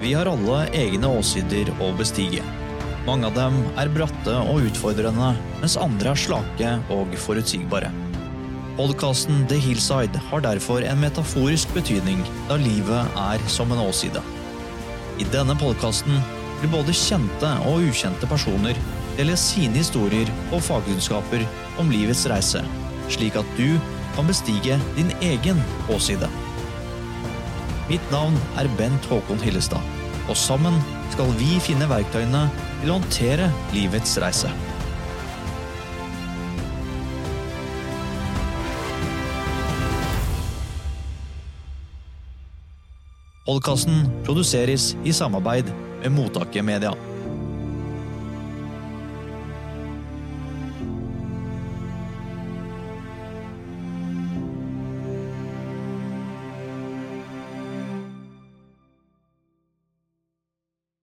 Vi har alle egne åssider å bestige. Mange av dem er bratte og utfordrende, mens andre er slake og forutsigbare. Podkasten The Hillside har derfor en metaforisk betydning, da livet er som en åsside. I denne podkasten vil både kjente og ukjente personer dele sine historier og fagkunnskaper om livets reise, slik at du kan bestige din egen åsside. Mitt navn er Bent Håkon Hillestad, og sammen skal vi finne verktøyene til å håndtere livets reise. Podkasten produseres i samarbeid med Mottaket Media.